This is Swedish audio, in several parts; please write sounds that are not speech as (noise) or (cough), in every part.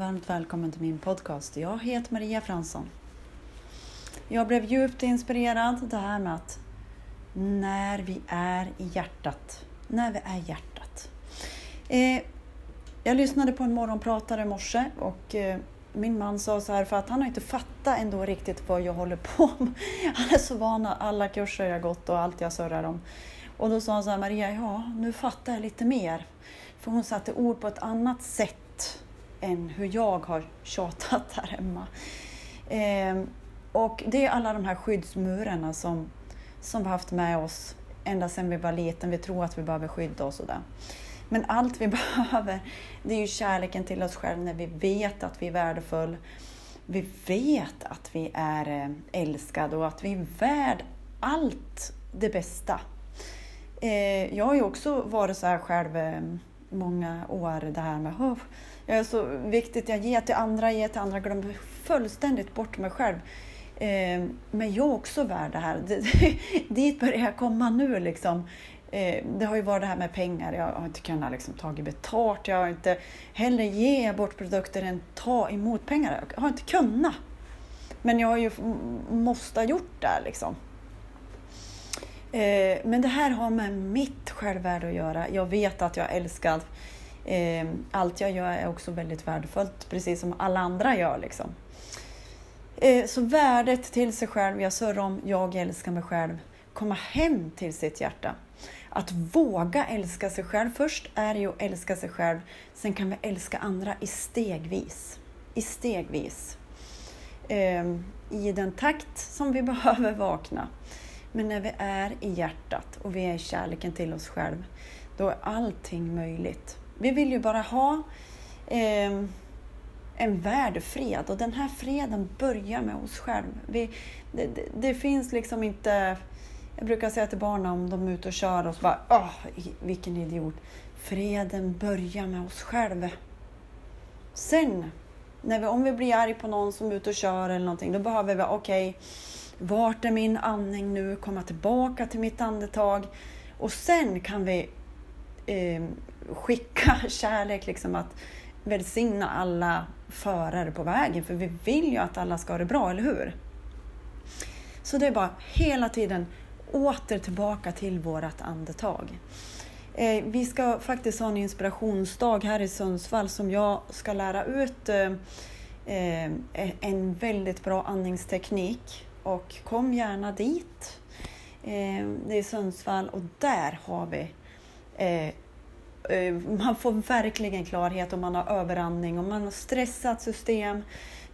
varmt välkommen till min podcast. Jag heter Maria Fransson. Jag blev djupt inspirerad det här med att när vi är i hjärtat, när vi är hjärtat. Eh, jag lyssnade på en morgonpratare i morse och eh, min man sa så här, för att han har inte fattat ändå riktigt vad jag håller på med. (laughs) Han är så van alla kurser jag gått och allt jag surrar om. Och då sa han så här, Maria, ja, nu fattar jag lite mer. För hon satte ord på ett annat sätt än hur jag har tjatat här hemma. Eh, och det är alla de här skyddsmurarna som, som vi har haft med oss ända sedan vi var liten. Vi tror att vi behöver skydda oss och det. Men allt vi (laughs) behöver, det är ju kärleken till oss själva när vi vet att vi är värdefull. Vi vet att vi är eh, älskade och att vi är värd allt det bästa. Ehm, jag har ju också varit så här själv ehm, många år, det här med oh, jag är så viktigt, jag ger till andra, ger till andra, glömmer fullständigt bort mig själv. Eh, men jag är också värd det här. (laughs) Dit börjar jag komma nu liksom. Eh, det har ju varit det här med pengar, jag har inte kunnat liksom, ta betalt, jag har inte hellre ge bort produkter än ta emot pengar. Jag har inte kunnat. Men jag har ju måste ha gjort det liksom. Eh, men det här har med mitt självvärde att göra. Jag vet att jag älskar. Eh, allt jag gör är också väldigt värdefullt, precis som alla andra gör. Liksom. Eh, så värdet till sig själv, jag surrar om jag älskar mig själv, komma hem till sitt hjärta. Att våga älska sig själv. Först är det ju att älska sig själv, sen kan vi älska andra i stegvis. I stegvis. Eh, I den takt som vi (laughs) behöver vakna. Men när vi är i hjärtat och vi är i kärleken till oss själva, då är allting möjligt. Vi vill ju bara ha eh, en världfred och den här freden börjar med oss själva. Vi, det, det, det, finns liksom inte... Jag brukar säga till barnen om de är ute och kör och så bara Åh, vilken idiot. Freden börjar med oss själva. Sen, när vi, om vi blir arg på någon som är ute och kör eller någonting, då behöver vi, okej, okay, vart är min andning nu? Komma tillbaka till mitt andetag. Och sen kan vi eh, skicka (laughs) kärlek, liksom att välsigna alla förare på vägen. För vi vill ju att alla ska ha det bra, eller hur? Så det är bara hela tiden åter tillbaka till vårt andetag. Eh, vi ska faktiskt ha en inspirationsdag här i Sundsvall som jag ska lära ut eh, eh en väldigt bra andningsteknik och kom gärna dit. Eh, det är Sundsvall och där har vi eh, eh, man får verkligen klarhet om man har överandning, om man har stressat system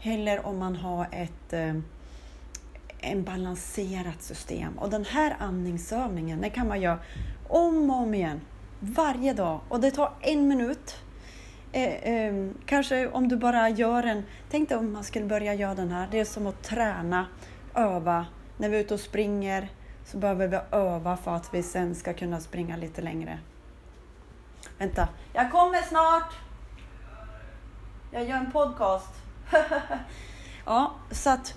eller om man har ett en balanserat system. Och den här andningsövningen den kan man göra om och om igen, varje dag. Och det tar en minut. Eh, eh, kanske om du bara gör en... Tänk dig om man skulle börja göra den här. Det är som att träna öva. När vi är ute och springer så behöver vi öva för att vi sen ska kunna springa lite längre. Vänta, jag kommer snart! Jag gör en podcast. (laughs) ja, så att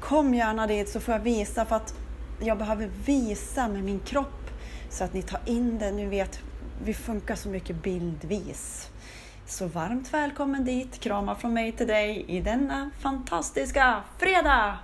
kom gärna dit så får jag visa för att jag behöver visa med min kropp så att ni tar in det. Ni vet, vi funkar så mycket bildvis. Så varmt välkommen dit. Kramar från mig till dig i denna fantastiska fredag!